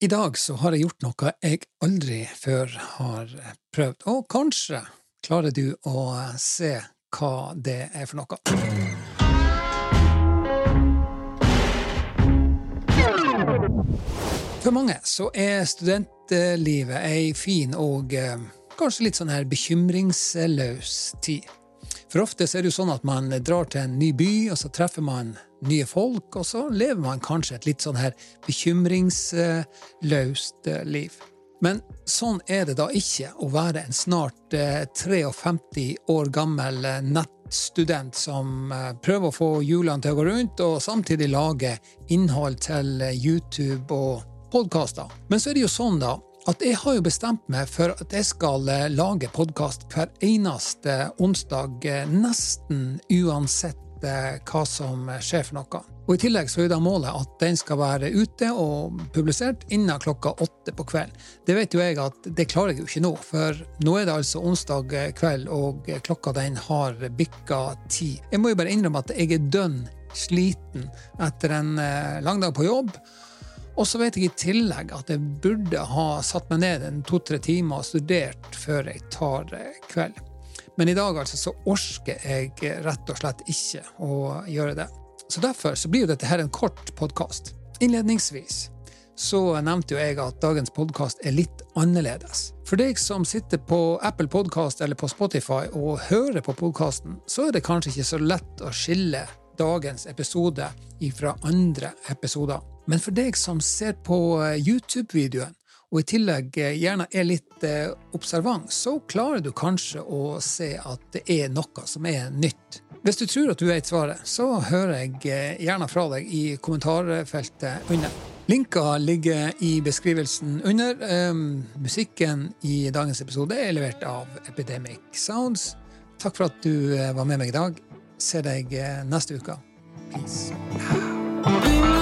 I dag så har jeg gjort noe jeg aldri før har prøvd, og kanskje klarer du å se hva det er for noe. For mange så er studentlivet ei fin og eh, kanskje litt sånn her bekymringsløs tid. For ofte er det jo sånn at man drar til en ny by, og så treffer man nye folk, og så lever man kanskje et litt sånn her bekymringsløst eh, liv. Men sånn er det da ikke å være en snart 53 eh, år gammel eh, nettstudent som prøver å få hjulene til å gå rundt, og samtidig lage innhold til YouTube og podkaster. Men så er det jo sånn, da, at jeg har jo bestemt meg for at jeg skal eh, lage podkast hver eneste onsdag, eh, nesten uansett eh, hva som skjer for noe. Og I tillegg så er da målet at den skal være ute og publisert innen klokka åtte på kveld. Det vet jo jeg at det klarer jeg jo ikke nå, for nå er det altså onsdag kveld, og klokka den har bikka ti. Jeg må jo bare innrømme at jeg er dønn sliten etter en lang dag på jobb. Og så vet jeg i tillegg at jeg burde ha satt meg ned en to-tre timer og studert før jeg tar eh, kveld. Men i dag altså så orsker jeg rett og slett ikke å gjøre det. Så derfor så blir jo dette her en kort podkast. Innledningsvis så nevnte jo jeg at dagens podkast er litt annerledes. For deg som sitter på Apple Podkast eller på Spotify og hører på podkasten, så er det kanskje ikke så lett å skille dagens episode fra andre episoder. Men for deg som ser på eh, YouTube-videoen, og i tillegg eh, gjerne er litt eh, observant, så klarer du kanskje å se at det er noe som er nytt. Hvis du tror at du vet svaret, så hører jeg gjerne fra deg i kommentarfeltet under. Linka ligger i beskrivelsen under. Um, musikken i dagens episode er levert av Epidemic Sounds. Takk for at du var med meg i dag. Ser deg neste uke. Peace.